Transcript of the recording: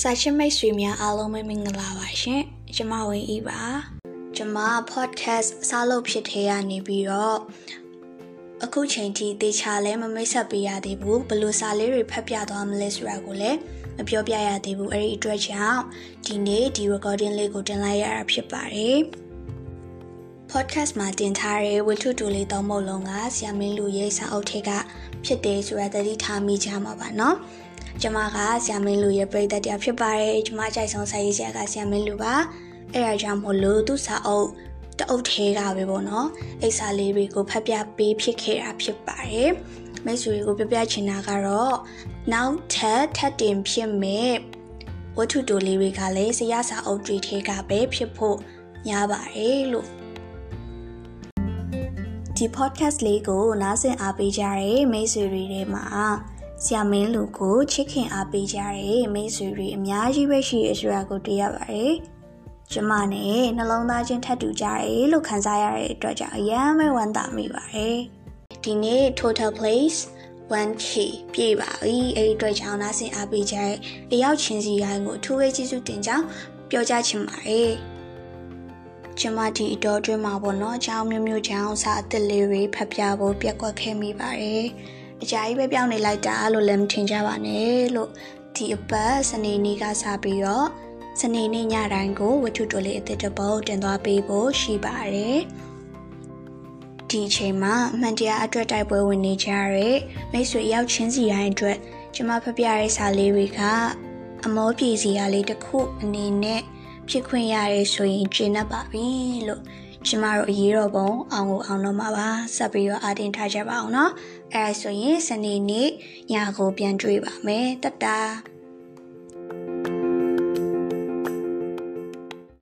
စာချစ်မိတ်ဆွေများအားလုံးပဲမင်္ဂလာပါရှင်ကျမဝင်းဤပါကျမ podcast စားလုပ်ဖြစ်သေးရနေပြီးတော့အခုချိန်ထိတေချာလဲမမိတ်ဆက်ပေးရသေးဘူးဘလို့စာလေးတွေဖတ်ပြသွားမလဲဆိုတာကိုလည်းမပြောပြရသေးဘူးအဲ့ဒီအတွက်ကြောင့်ဒီနေ့ဒီ recording လေးကိုတင်လိုက်ရတာဖြစ်ပါတယ် podcast မှာတင်ထားတဲ့ဝတ္ထုတူလေးသုံးပုဒ်လုံးကဆရာမင်းလူရဲ့စာအုပ်ထဲကဖြစ်တယ်ဆိုတာသတိထားမိကြမှာပါเကျွန်မကဆရာမင်းလူရဲ့ပရိသတ်တရားဖြစ်ပါတယ်ကျွန်မကြိုက်ဆုံးဆရာကြီးဆရာကဆရာမင်းလူပါအဲ့ဒါကြောင့်မို့လို့သူ့စာအုပ်တအုပ်သေးတာပဲပေါ့နော်အိစာလေးတွေကိုဖတ်ပြပေးဖြစ်ခဲ့တာဖြစ်ပါတယ်မိတ်ဆွေတွေကိုပြပြချင်တာကတော့နောက်ထပ်ထပ်တင်ဖြစ်မဲ့ဝတ္ထုတိုလေးတွေကလည်းဆရာစာအုပ်တွေထဲကပဲဖြစ်ဖို့ညားပါတယ်လို့ဒီ podcast လေးကိုနားဆင်အားပေးကြတဲ့မိတ်ဆွေတွေထဲမှာ ဆရာမင်းလူကိုချစ်ခင်အားပေးကြတဲ့မိတ်ဆွေတွေအများကြီးပဲရှိရဆိုတာကိုတွေ့ရပါတယ်။ကျမနဲ့နှလုံးသားချင်းထပ်တူကြတယ်လို့ခံစားရတဲ့အတွက်ကြောင့်အယမ်းပဲဝမ်းသာမိပါတယ်။ဒီနေ့ total place 1k ပြည့်ပါပြီ။အဲဒီအတွက်ကြောင့်နားဆင်အားပေးကြတဲ့အရောက်ချင်းစီတိုင်းကိုအထူးပဲကျေးဇူးတင်ကြောင်းပြောကြားချင်ပါတယ်။ကျမဒီအတော်တွင်းမှာပေါ့နော်အကြောင်းမျိုးမျိုးကြောင့်စာအသစ်လေးတွေဖတ်ပြဖို့ပြက်ကွက်ခဲ့မိပါတယ်။ အကြာကြီးပဲပြောင်းနေလိုက်တာလို့လည်းမထင်ကြပါနဲ့လို့ဒီအပတ်စနေနေ့ကစပြီးတော့စနေနေ့ညတိုင်းကိုဝတ္ထုတိုလေးအသစ်တစ်ပုဒ်တင်သွားပေးဖို့ရှိပါတယ်ဒီအချိန်မှာအမှန်တရားအတွက်တိုက်ပွဲဝင်နေကြရတဲ့မိတ်ဆွေရောက်ချင်းစီတိုင်းအတွက်ကျမဖပြတဲ့စာလေးတွေကအမောပြေစီရလေးတစ်ခုအနေနဲ့ဖြစ်ခွင့်ရတယ်ဆိုရင်ကျင့်တတ်ပါပြီလို့ ကျမတို့အရေးတော်ပုံအောင်ကိုအောင်တော့မှာပါဆက်ပြီးတော့အတင်းထားကြပါအောင်နော်အဲဆိုရင်စနေနေ့ညကိုပြန်တွေ့ပါမယ်တတ